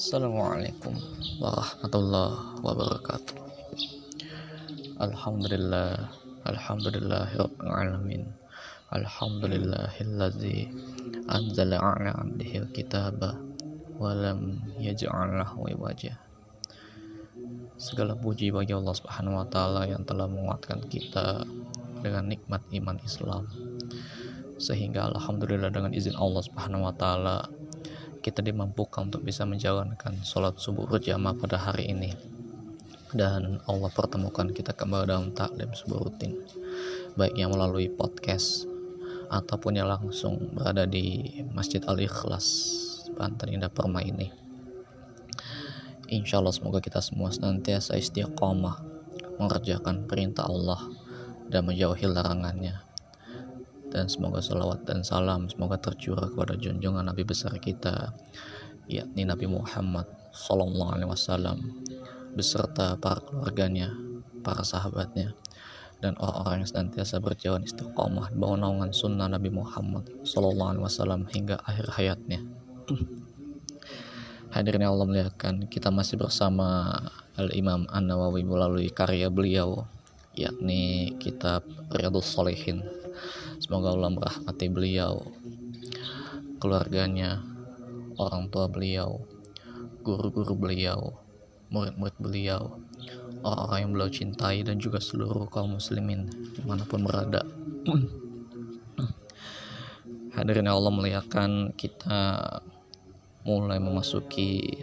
Assalamualaikum warahmatullahi wabarakatuh. Alhamdulillah Alhamdulillahirabbil alamin. Alhamdulillahillazi anzala ala abdihi alkitaba wa lam yaj'al lahu wajah Segala puji bagi Allah Subhanahu wa taala yang telah menguatkan kita dengan nikmat iman Islam sehingga alhamdulillah dengan izin Allah Subhanahu wa taala kita dimampukan untuk bisa menjalankan sholat subuh berjamaah pada hari ini. Dan Allah pertemukan kita kembali dalam taklim subuh rutin. Baik yang melalui podcast ataupun yang langsung berada di Masjid Al Ikhlas Banten Indah Permai ini. Insya Allah semoga kita semua senantiasa istiqomah mengerjakan perintah Allah dan menjauhi larangannya dan semoga salawat dan salam semoga tercurah kepada junjungan Nabi besar kita yakni Nabi Muhammad Sallallahu Alaihi Wasallam beserta para keluarganya, para sahabatnya, dan orang-orang yang senantiasa berjalan istiqomah bawah naungan sunnah Nabi Muhammad Sallallahu Alaihi Wasallam hingga akhir hayatnya. Hadirin Allah melihatkan kita masih bersama Al-Imam An-Nawawi melalui karya beliau yakni kitab Riyadus Salihin. Semoga Allah merahmati beliau, keluarganya, orang tua beliau, guru-guru beliau, murid-murid beliau, orang-orang yang beliau cintai dan juga seluruh kaum muslimin di mana pun berada. Hadirin Allah melihatkan kita mulai memasuki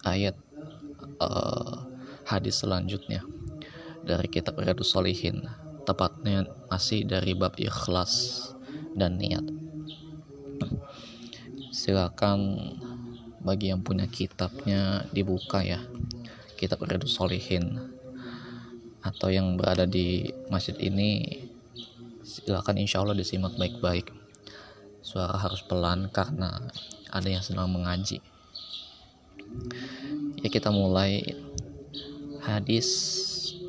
ayat uh, hadis selanjutnya dari kitab Riyadus Solihin tepatnya masih dari bab ikhlas dan niat. Silakan bagi yang punya kitabnya dibuka ya kitab Riyadus Solihin atau yang berada di masjid ini silakan insya Allah disimak baik-baik. Suara harus pelan karena ada yang sedang mengaji. Ya kita mulai hadis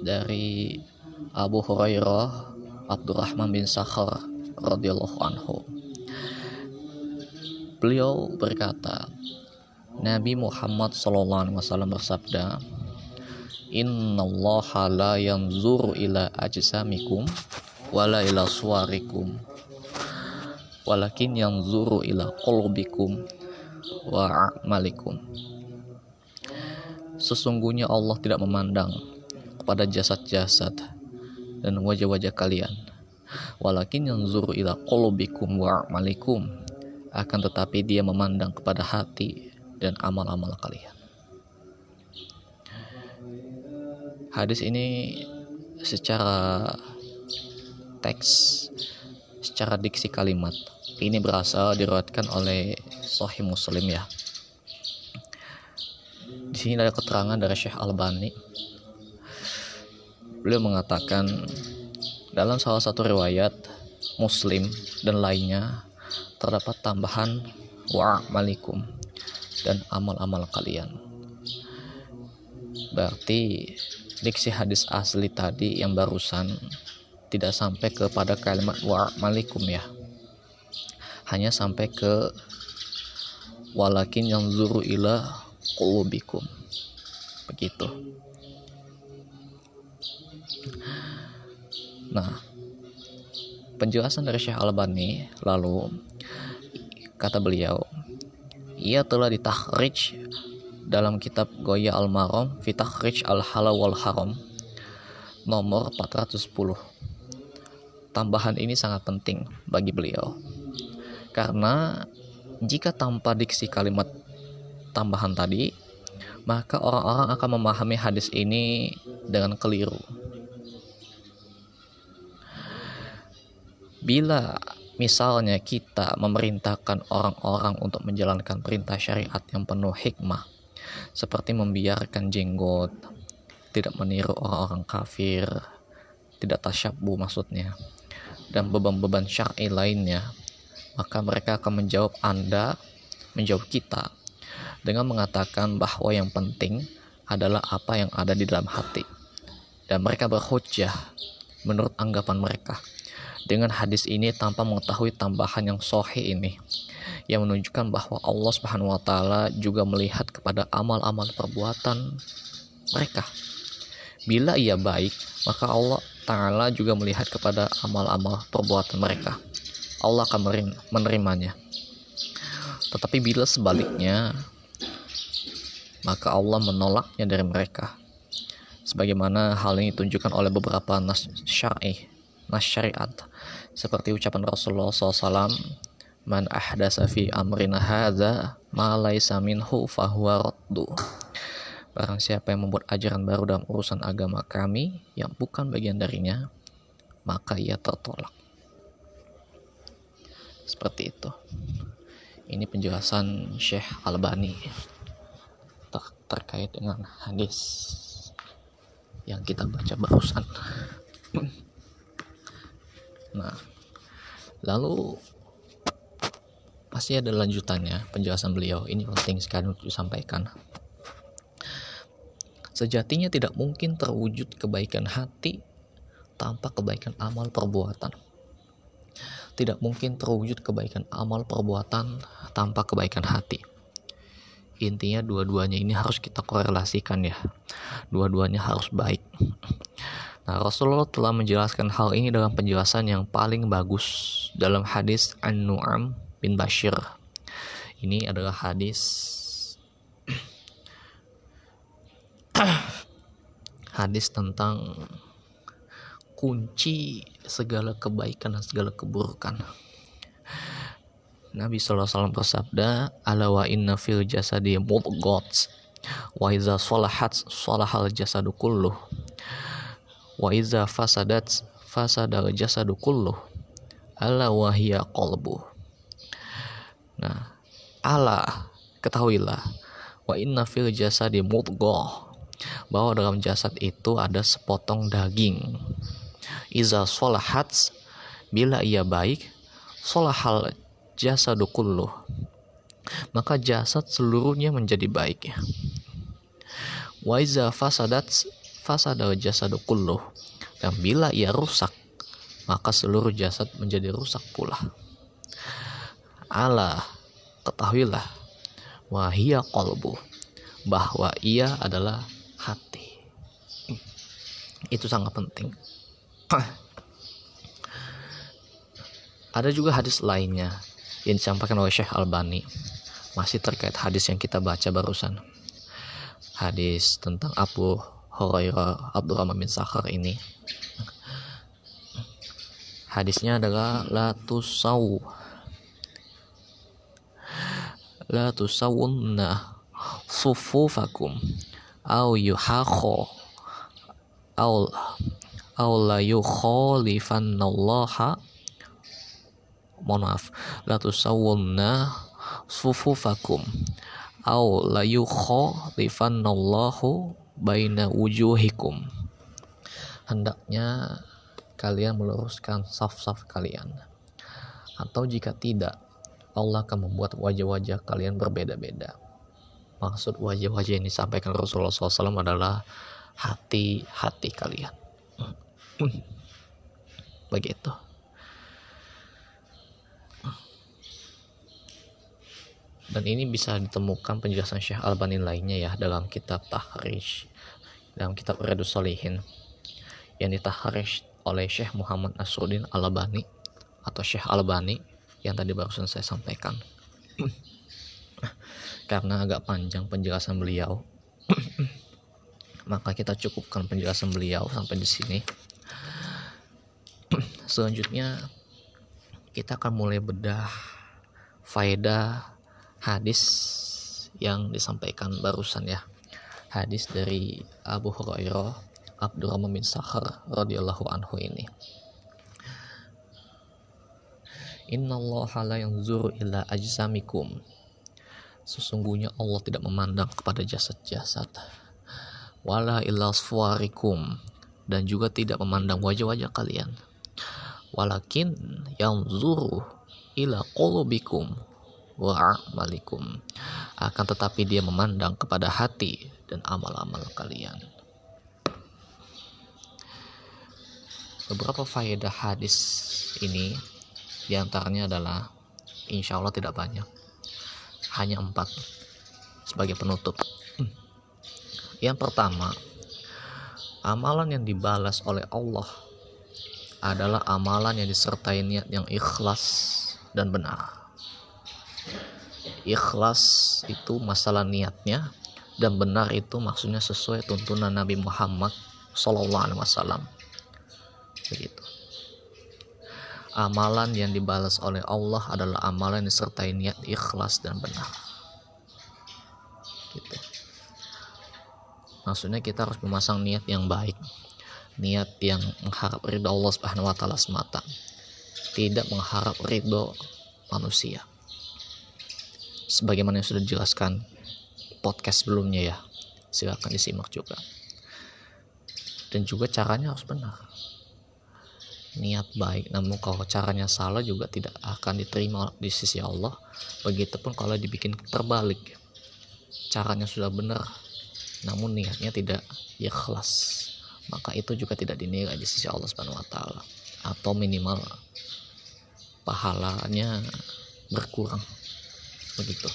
dari Abu Hurairah Abdurrahman bin Sakhar radhiyallahu anhu. Beliau berkata Nabi Muhammad SAW bersabda Inna la yanzuru ila ajsamikum wala ila suwarikum walakin yanzuru ila qulubikum wa a'malikum. Sesungguhnya Allah tidak memandang kepada jasad-jasad dan wajah-wajah kalian walakin yanzuru ila qulubikum wa a'malikum akan tetapi dia memandang kepada hati dan amal-amal kalian hadis ini secara teks secara diksi kalimat ini berasal diriwayatkan oleh Sahih Muslim ya. Di sini ada keterangan dari Syekh Albani. Beliau mengatakan dalam salah satu riwayat Muslim dan lainnya terdapat tambahan wa malikum dan amal-amal kalian. Berarti diksi hadis asli tadi yang barusan tidak sampai kepada kalimat wa malikum ya. Hanya sampai ke walakin yang zuru ila qulubikum. Begitu nah penjelasan dari Syekh Albani lalu kata beliau ia telah ditakhrij dalam kitab Goya Al-Maram Fitakhrij Al-Halal wal Haram nomor 410 tambahan ini sangat penting bagi beliau karena jika tanpa diksi kalimat tambahan tadi, maka orang-orang akan memahami hadis ini dengan keliru. Bila misalnya kita memerintahkan orang-orang untuk menjalankan perintah syariat yang penuh hikmah, seperti membiarkan jenggot, tidak meniru orang-orang kafir, tidak tasyabu maksudnya, dan beban-beban syar'i lainnya, maka mereka akan menjawab Anda, menjawab kita dengan mengatakan bahwa yang penting adalah apa yang ada di dalam hati. Dan mereka berhujjah menurut anggapan mereka dengan hadis ini tanpa mengetahui tambahan yang sohe ini yang menunjukkan bahwa Allah Subhanahu wa taala juga melihat kepada amal-amal perbuatan mereka. Bila ia baik, maka Allah taala juga melihat kepada amal-amal perbuatan mereka. Allah akan menerimanya. Tetapi bila sebaliknya, maka Allah menolaknya dari mereka. Sebagaimana hal ini ditunjukkan oleh beberapa nas syar'i, nas syariat, seperti ucapan Rasulullah SAW, Man ahdasa fi amrina hadza ma laisa minhu fahuwa raddu. Barang siapa yang membuat ajaran baru dalam urusan agama kami yang bukan bagian darinya, maka ia tertolak. Seperti itu. Ini penjelasan Syekh Albani ter terkait dengan hadis yang kita baca barusan. Nah, lalu pasti ada lanjutannya penjelasan beliau. Ini penting sekali untuk disampaikan. Sejatinya tidak mungkin terwujud kebaikan hati tanpa kebaikan amal perbuatan. Tidak mungkin terwujud kebaikan amal perbuatan tanpa kebaikan hati. Intinya dua-duanya ini harus kita korelasikan ya. Dua-duanya harus baik. Nah, Rasulullah telah menjelaskan hal ini dalam penjelasan yang paling bagus dalam hadis An-Nu'am bin Bashir. Ini adalah hadis hadis tentang kunci segala kebaikan dan segala keburukan. Nabi SAW bersabda, "Ala wa inna fil jasadi mudghats wa iza salahat salahal jasadu kulluh wa iza fasadat fasadal jasadu kulluh ala wa hiya qalbuh." Nah, ala ketahuilah wa inna fil jasadi mudghah bahwa dalam jasad itu ada sepotong daging. Iza solahat bila ia baik solahal jasadu kulluh maka jasad seluruhnya menjadi baik. Wa iza fasadat fasadal jasadu kulluh dan bila ia rusak maka seluruh jasad menjadi rusak pula. Allah ketahuilah wahia kolbu bahwa ia adalah hati itu sangat penting ada juga hadis lainnya yang disampaikan oleh Syekh Albani. Masih terkait hadis yang kita baca barusan. Hadis tentang Abu Hurairah Abdurrahman bin Sakhar ini. Hadisnya adalah la tusau la tusawunna sufufakum au yuhakho au au la yukhalifannallaha. Mohon maaf. La tusawunna sufufakum. Au la yukhalifanallahu baina wujuhikum. Hendaknya kalian meluruskan saf-saf kalian. Atau jika tidak Allah akan membuat wajah-wajah kalian berbeda-beda. Maksud wajah-wajah yang disampaikan Rasulullah SAW adalah hati-hati kalian. Begitu. Dan ini bisa ditemukan penjelasan Syekh Albani lainnya ya dalam kitab Tahrish, dalam kitab Redus Solihin yang ditahrish oleh Syekh Muhammad Nasruddin Albani atau Syekh Albani yang tadi barusan saya sampaikan. Karena agak panjang penjelasan beliau maka kita cukupkan penjelasan beliau sampai di sini selanjutnya kita akan mulai bedah faedah hadis yang disampaikan barusan ya hadis dari Abu Hurairah Abdurrahman bin Sakhar radhiyallahu anhu ini Innallaha la yanzuru ila ajsamikum. Sesungguhnya Allah tidak memandang kepada jasad-jasad. Wala ila suwarikum dan juga tidak memandang wajah-wajah kalian. Walakin yanzuru ila qulubikum wa a'malikum. Akan tetapi dia memandang kepada hati dan amal-amal kalian. beberapa faedah hadis ini di antaranya adalah insya Allah tidak banyak hanya empat sebagai penutup yang pertama amalan yang dibalas oleh Allah adalah amalan yang disertai niat yang ikhlas dan benar. Ikhlas itu masalah niatnya dan benar itu maksudnya sesuai tuntunan Nabi Muhammad Sallallahu Alaihi Wasallam. Begitu. Amalan yang dibalas oleh Allah adalah amalan yang disertai niat ikhlas dan benar. Gitu. Maksudnya kita harus memasang niat yang baik niat yang mengharap ridho Allah Subhanahu wa taala semata tidak mengharap ridho manusia. Sebagaimana yang sudah dijelaskan podcast sebelumnya ya silakan disimak juga. Dan juga caranya harus benar. Niat baik namun kalau caranya salah juga tidak akan diterima di sisi Allah. Begitupun kalau dibikin terbalik. Caranya sudah benar namun niatnya tidak ikhlas maka itu juga tidak dinilai di sisi Allah Subhanahu wa taala. Atau minimal pahalanya berkurang. Begitu.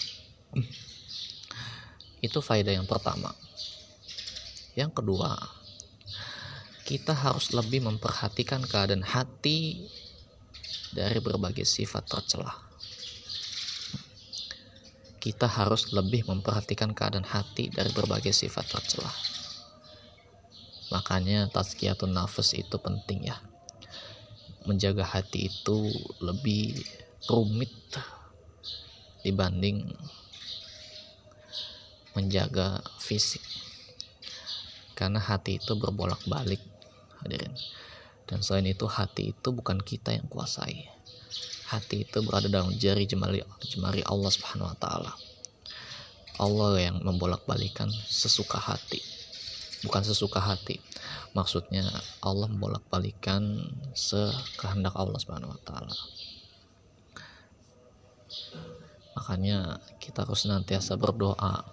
Itu faedah yang pertama. Yang kedua kita harus lebih memperhatikan keadaan hati dari berbagai sifat tercelah. Kita harus lebih memperhatikan keadaan hati dari berbagai sifat tercelah makanya tazkiyatun nafas itu penting ya. Menjaga hati itu lebih rumit dibanding menjaga fisik. Karena hati itu berbolak-balik hadirin. Dan selain itu hati itu bukan kita yang kuasai. Hati itu berada dalam jari jemari jemari Allah Subhanahu wa taala. Allah yang membolak-balikan sesuka hati bukan sesuka hati. Maksudnya Allah membolak-balikan sekehendak Allah Subhanahu wa taala. Makanya kita harus senantiasa berdoa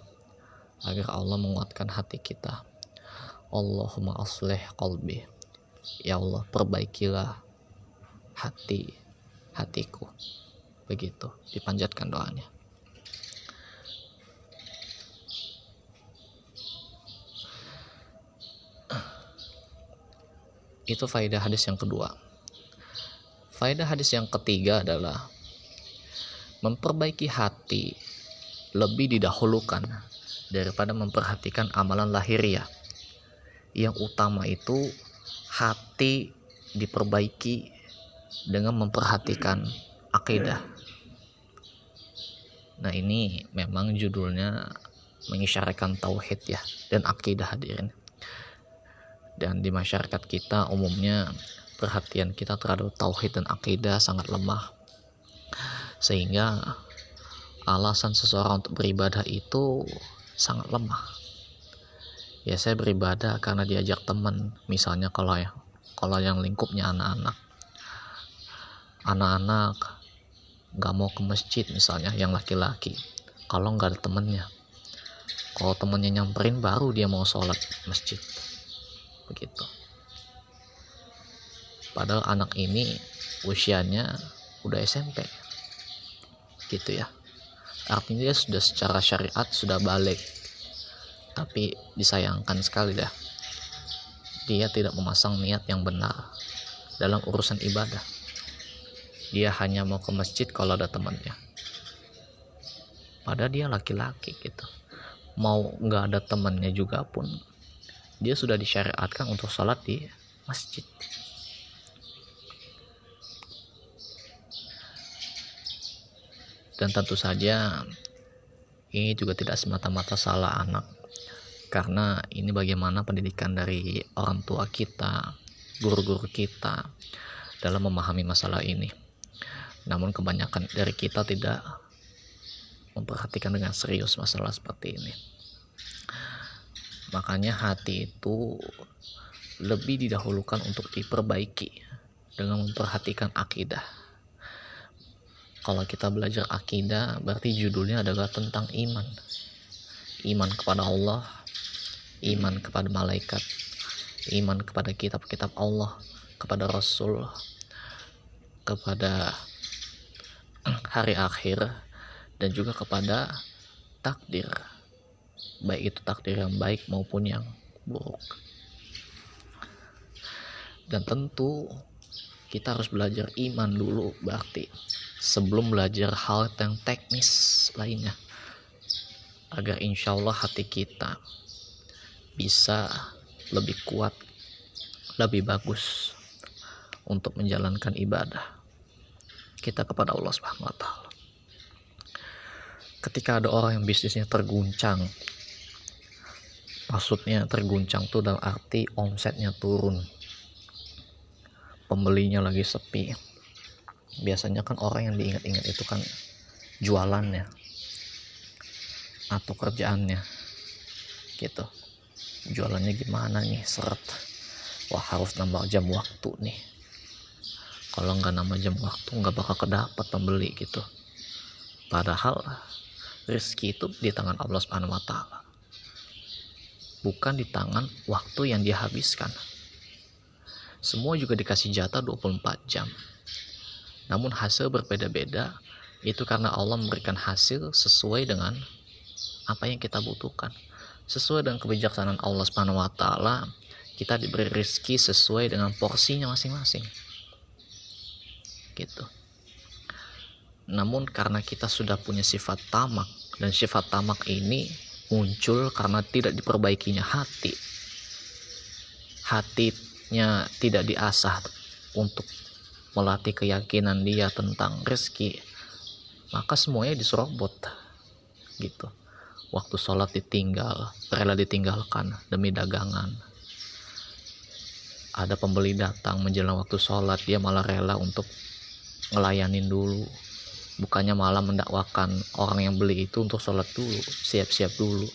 agar Allah menguatkan hati kita. Allahumma aslih qalbi. Ya Allah perbaikilah hati hatiku. Begitu dipanjatkan doanya Itu faedah hadis yang kedua. Faedah hadis yang ketiga adalah memperbaiki hati lebih didahulukan daripada memperhatikan amalan lahiriah. Yang utama itu hati diperbaiki dengan memperhatikan akidah. Nah, ini memang judulnya mengisyaratkan tauhid ya dan akidah hadirin dan di masyarakat kita umumnya perhatian kita terhadap tauhid dan akidah sangat lemah. Sehingga alasan seseorang untuk beribadah itu sangat lemah. Ya saya beribadah karena diajak teman. Misalnya kalau ya kalau yang lingkupnya anak-anak. Anak-anak nggak mau ke masjid misalnya yang laki-laki. Kalau nggak ada temennya kalau temennya nyamperin baru dia mau sholat masjid begitu. Padahal anak ini usianya udah SMP gitu ya. Artinya dia sudah secara syariat sudah balik. Tapi disayangkan sekali dah. Dia tidak memasang niat yang benar dalam urusan ibadah. Dia hanya mau ke masjid kalau ada temannya. Padahal dia laki-laki gitu. Mau nggak ada temannya juga pun dia sudah disyariatkan untuk sholat di masjid. Dan tentu saja ini juga tidak semata-mata salah anak. Karena ini bagaimana pendidikan dari orang tua kita guru-guru kita dalam memahami masalah ini. Namun kebanyakan dari kita tidak memperhatikan dengan serius masalah seperti ini Makanya hati itu lebih didahulukan untuk diperbaiki dengan memperhatikan akidah. Kalau kita belajar akidah, berarti judulnya adalah tentang iman. Iman kepada Allah, iman kepada malaikat, iman kepada kitab-kitab Allah, kepada Rasul kepada hari akhir dan juga kepada takdir baik itu takdir yang baik maupun yang buruk dan tentu kita harus belajar iman dulu berarti sebelum belajar hal yang teknis lainnya agar insya Allah hati kita bisa lebih kuat lebih bagus untuk menjalankan ibadah kita kepada Allah Subhanahu wa taala. Ketika ada orang yang bisnisnya terguncang, maksudnya terguncang tuh dalam arti omsetnya turun. Pembelinya lagi sepi. Biasanya kan orang yang diingat-ingat itu kan jualannya atau kerjaannya gitu. Jualannya gimana nih? Seret. Wah harus nambah jam waktu nih. Kalau nggak nambah jam waktu nggak bakal kedapat pembeli gitu. Padahal rezeki itu di tangan Allah Subhanahu wa taala bukan di tangan waktu yang dia habiskan. Semua juga dikasih jatah 24 jam. Namun hasil berbeda-beda itu karena Allah memberikan hasil sesuai dengan apa yang kita butuhkan. Sesuai dengan kebijaksanaan Allah Subhanahu wa taala kita diberi rezeki sesuai dengan porsinya masing-masing. Gitu. Namun karena kita sudah punya sifat tamak dan sifat tamak ini muncul karena tidak diperbaikinya hati hatinya tidak diasah untuk melatih keyakinan dia tentang rezeki maka semuanya diserobot gitu waktu sholat ditinggal, rela ditinggalkan demi dagangan. Ada pembeli datang menjelang waktu sholat, dia malah rela untuk ngelayanin dulu. Bukannya malah mendakwakan orang yang beli itu untuk sholat dulu, siap-siap dulu.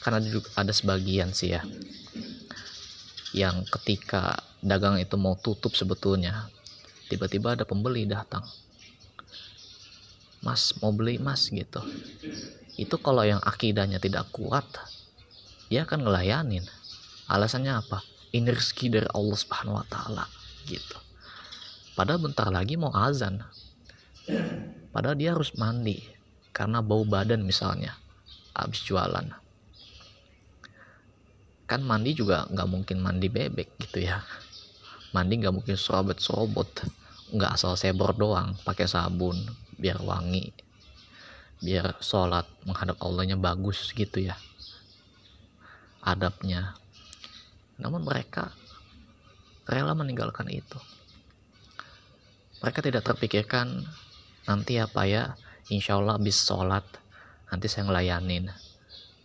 Karena juga ada sebagian sih ya, yang ketika dagang itu mau tutup sebetulnya, tiba-tiba ada pembeli datang. Mas mau beli mas gitu. Itu kalau yang akidahnya tidak kuat dia akan ngelayanin. Alasannya apa? Ini rezeki dari Allah subhanahu wa ta'ala gitu padahal bentar lagi mau azan. Padahal dia harus mandi karena bau badan misalnya habis jualan. Kan mandi juga nggak mungkin mandi bebek gitu ya. Mandi nggak mungkin serobot serobot nggak asal sebor doang pakai sabun biar wangi. Biar sholat menghadap Allahnya bagus gitu ya adabnya. Namun mereka rela meninggalkan itu mereka tidak terpikirkan nanti apa ya insya Allah habis sholat nanti saya ngelayanin.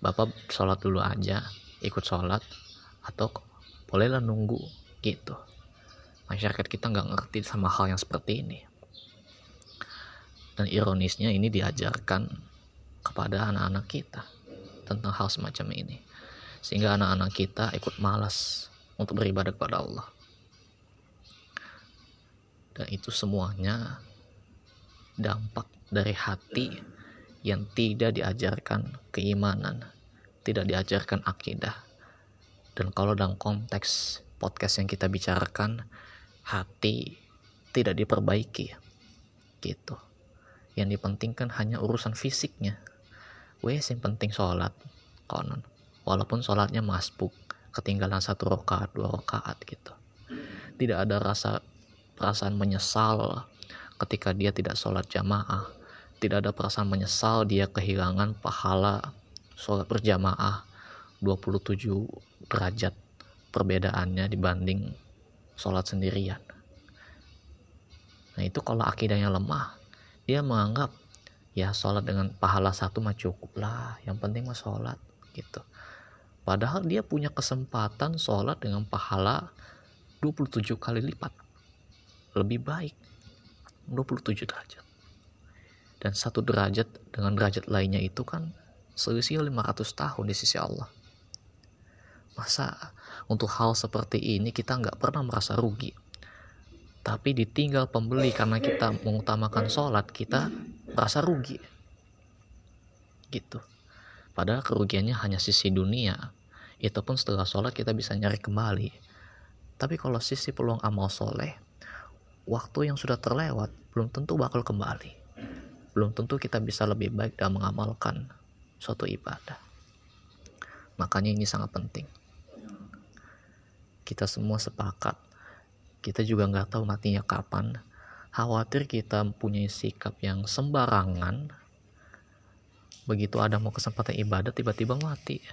Bapak sholat dulu aja ikut sholat atau bolehlah nunggu gitu. Masyarakat kita nggak ngerti sama hal yang seperti ini. Dan ironisnya ini diajarkan kepada anak-anak kita tentang hal semacam ini. Sehingga anak-anak kita ikut malas untuk beribadah kepada Allah dan itu semuanya dampak dari hati yang tidak diajarkan keimanan tidak diajarkan akidah. Dan kalau dalam konteks podcast yang kita bicarakan hati tidak diperbaiki gitu. Yang dipentingkan hanya urusan fisiknya. Wes yang penting sholat konon. Walaupun sholatnya masbuk ketinggalan satu rakaat dua rakaat gitu. Tidak ada rasa perasaan menyesal ketika dia tidak sholat jamaah. Tidak ada perasaan menyesal dia kehilangan pahala sholat berjamaah. 27 derajat perbedaannya dibanding sholat sendirian. Nah itu kalau akidahnya lemah dia menganggap ya sholat dengan pahala satu mah cukup lah yang penting mah sholat gitu. Padahal dia punya kesempatan sholat dengan pahala 27 kali lipat lebih baik. 27 derajat. Dan satu derajat dengan derajat lainnya itu kan selisih 500 tahun di sisi Allah. Masa untuk hal seperti ini kita nggak pernah merasa rugi. Tapi ditinggal pembeli karena kita mengutamakan sholat kita merasa rugi. Gitu. Padahal kerugiannya hanya sisi dunia. Itu pun setelah sholat kita bisa nyari kembali. Tapi kalau sisi peluang amal soleh waktu yang sudah terlewat belum tentu bakal kembali. Belum tentu kita bisa lebih baik dalam mengamalkan suatu ibadah. Makanya ini sangat penting. Kita semua sepakat. Kita juga nggak tahu matinya kapan. Khawatir kita mempunyai sikap yang sembarangan. Begitu ada mau kesempatan ibadah tiba-tiba mati.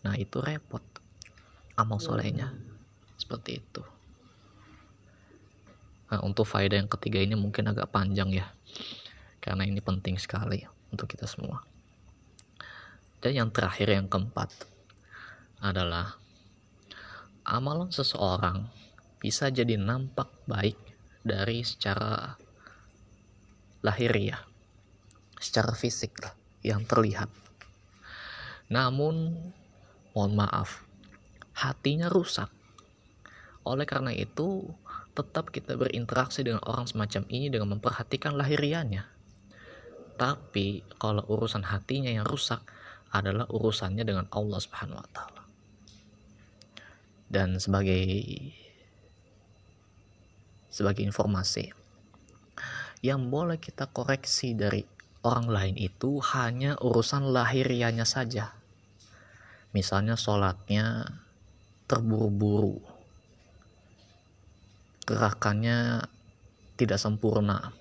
Nah itu repot. Amal solehnya. Seperti itu nah untuk faedah yang ketiga ini mungkin agak panjang ya karena ini penting sekali untuk kita semua dan yang terakhir yang keempat adalah amalan seseorang bisa jadi nampak baik dari secara lahiriah, secara fisik lah, yang terlihat. Namun, mohon maaf, hatinya rusak. Oleh karena itu, tetap kita berinteraksi dengan orang semacam ini dengan memperhatikan lahiriannya. Tapi kalau urusan hatinya yang rusak adalah urusannya dengan Allah Subhanahu wa taala. Dan sebagai sebagai informasi yang boleh kita koreksi dari orang lain itu hanya urusan lahirianya saja. Misalnya sholatnya terburu-buru gerakannya tidak sempurna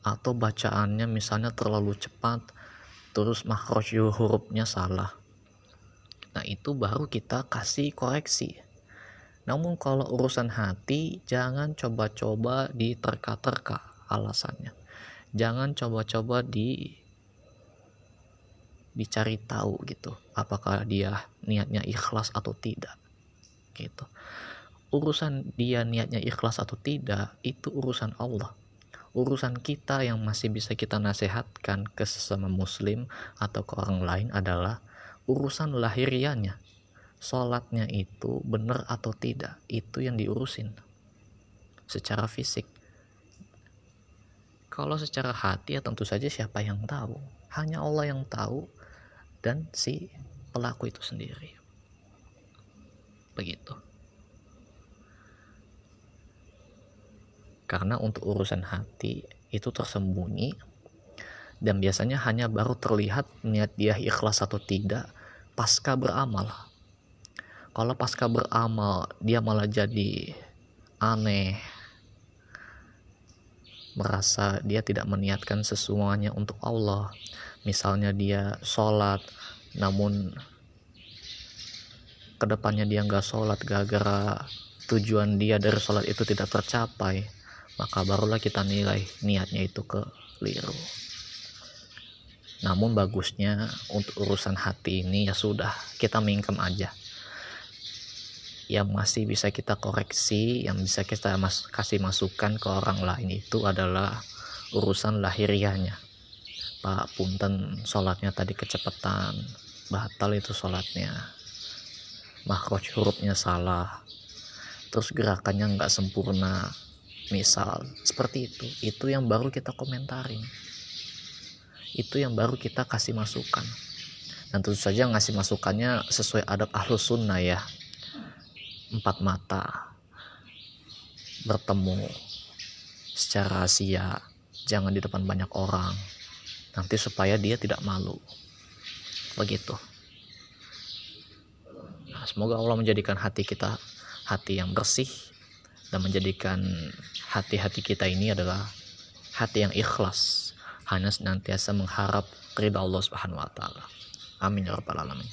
atau bacaannya misalnya terlalu cepat terus makhraj hurufnya salah Nah, itu baru kita kasih koreksi. Namun kalau urusan hati, jangan coba-coba diterka-terka alasannya. Jangan coba-coba di dicari tahu gitu apakah dia niatnya ikhlas atau tidak gitu urusan dia niatnya ikhlas atau tidak itu urusan Allah. Urusan kita yang masih bisa kita nasihatkan ke sesama muslim atau ke orang lain adalah urusan lahirianya sholatnya itu benar atau tidak itu yang diurusin secara fisik. Kalau secara hati ya tentu saja siapa yang tahu? Hanya Allah yang tahu dan si pelaku itu sendiri. Begitu karena untuk urusan hati itu tersembunyi. Dan biasanya hanya baru terlihat niat dia ikhlas atau tidak pasca beramal. Kalau pasca beramal dia malah jadi aneh. Merasa dia tidak meniatkan sesuanya untuk Allah. Misalnya dia sholat namun ke depannya dia nggak sholat gara-gara tujuan dia dari sholat itu tidak tercapai maka barulah kita nilai niatnya itu keliru. Namun bagusnya untuk urusan hati ini ya sudah kita mingkem aja. Yang masih bisa kita koreksi yang bisa kita mas kasih masukan ke orang lain itu adalah urusan lahiriahnya. Pak punten sholatnya tadi kecepatan batal itu sholatnya. Makhraj hurufnya salah terus gerakannya nggak sempurna misal seperti itu. Itu yang baru kita komentarin. Itu yang baru kita kasih masukan. Dan tentu saja ngasih masukannya sesuai adab ahlus sunnah ya. Empat mata. Bertemu secara rahasia. Jangan di depan banyak orang. Nanti supaya dia tidak malu. Begitu. Nah, semoga Allah menjadikan hati kita hati yang bersih dan menjadikan hati-hati kita ini adalah hati yang ikhlas hanya senantiasa mengharap ridha Allah Subhanahu wa taala. Amin ya rabbal alamin.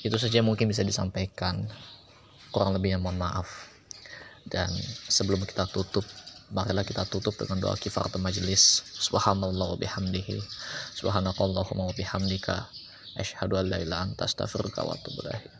Itu saja mungkin bisa disampaikan. Kurang lebihnya mohon maaf. Dan sebelum kita tutup, marilah kita tutup dengan doa kifaratul majelis. Subhanallah wa bihamdihi. Subhanakallahumma wa bihamdika. Asyhadu an la ilaha anta astaghfiruka wa atubu ilaik.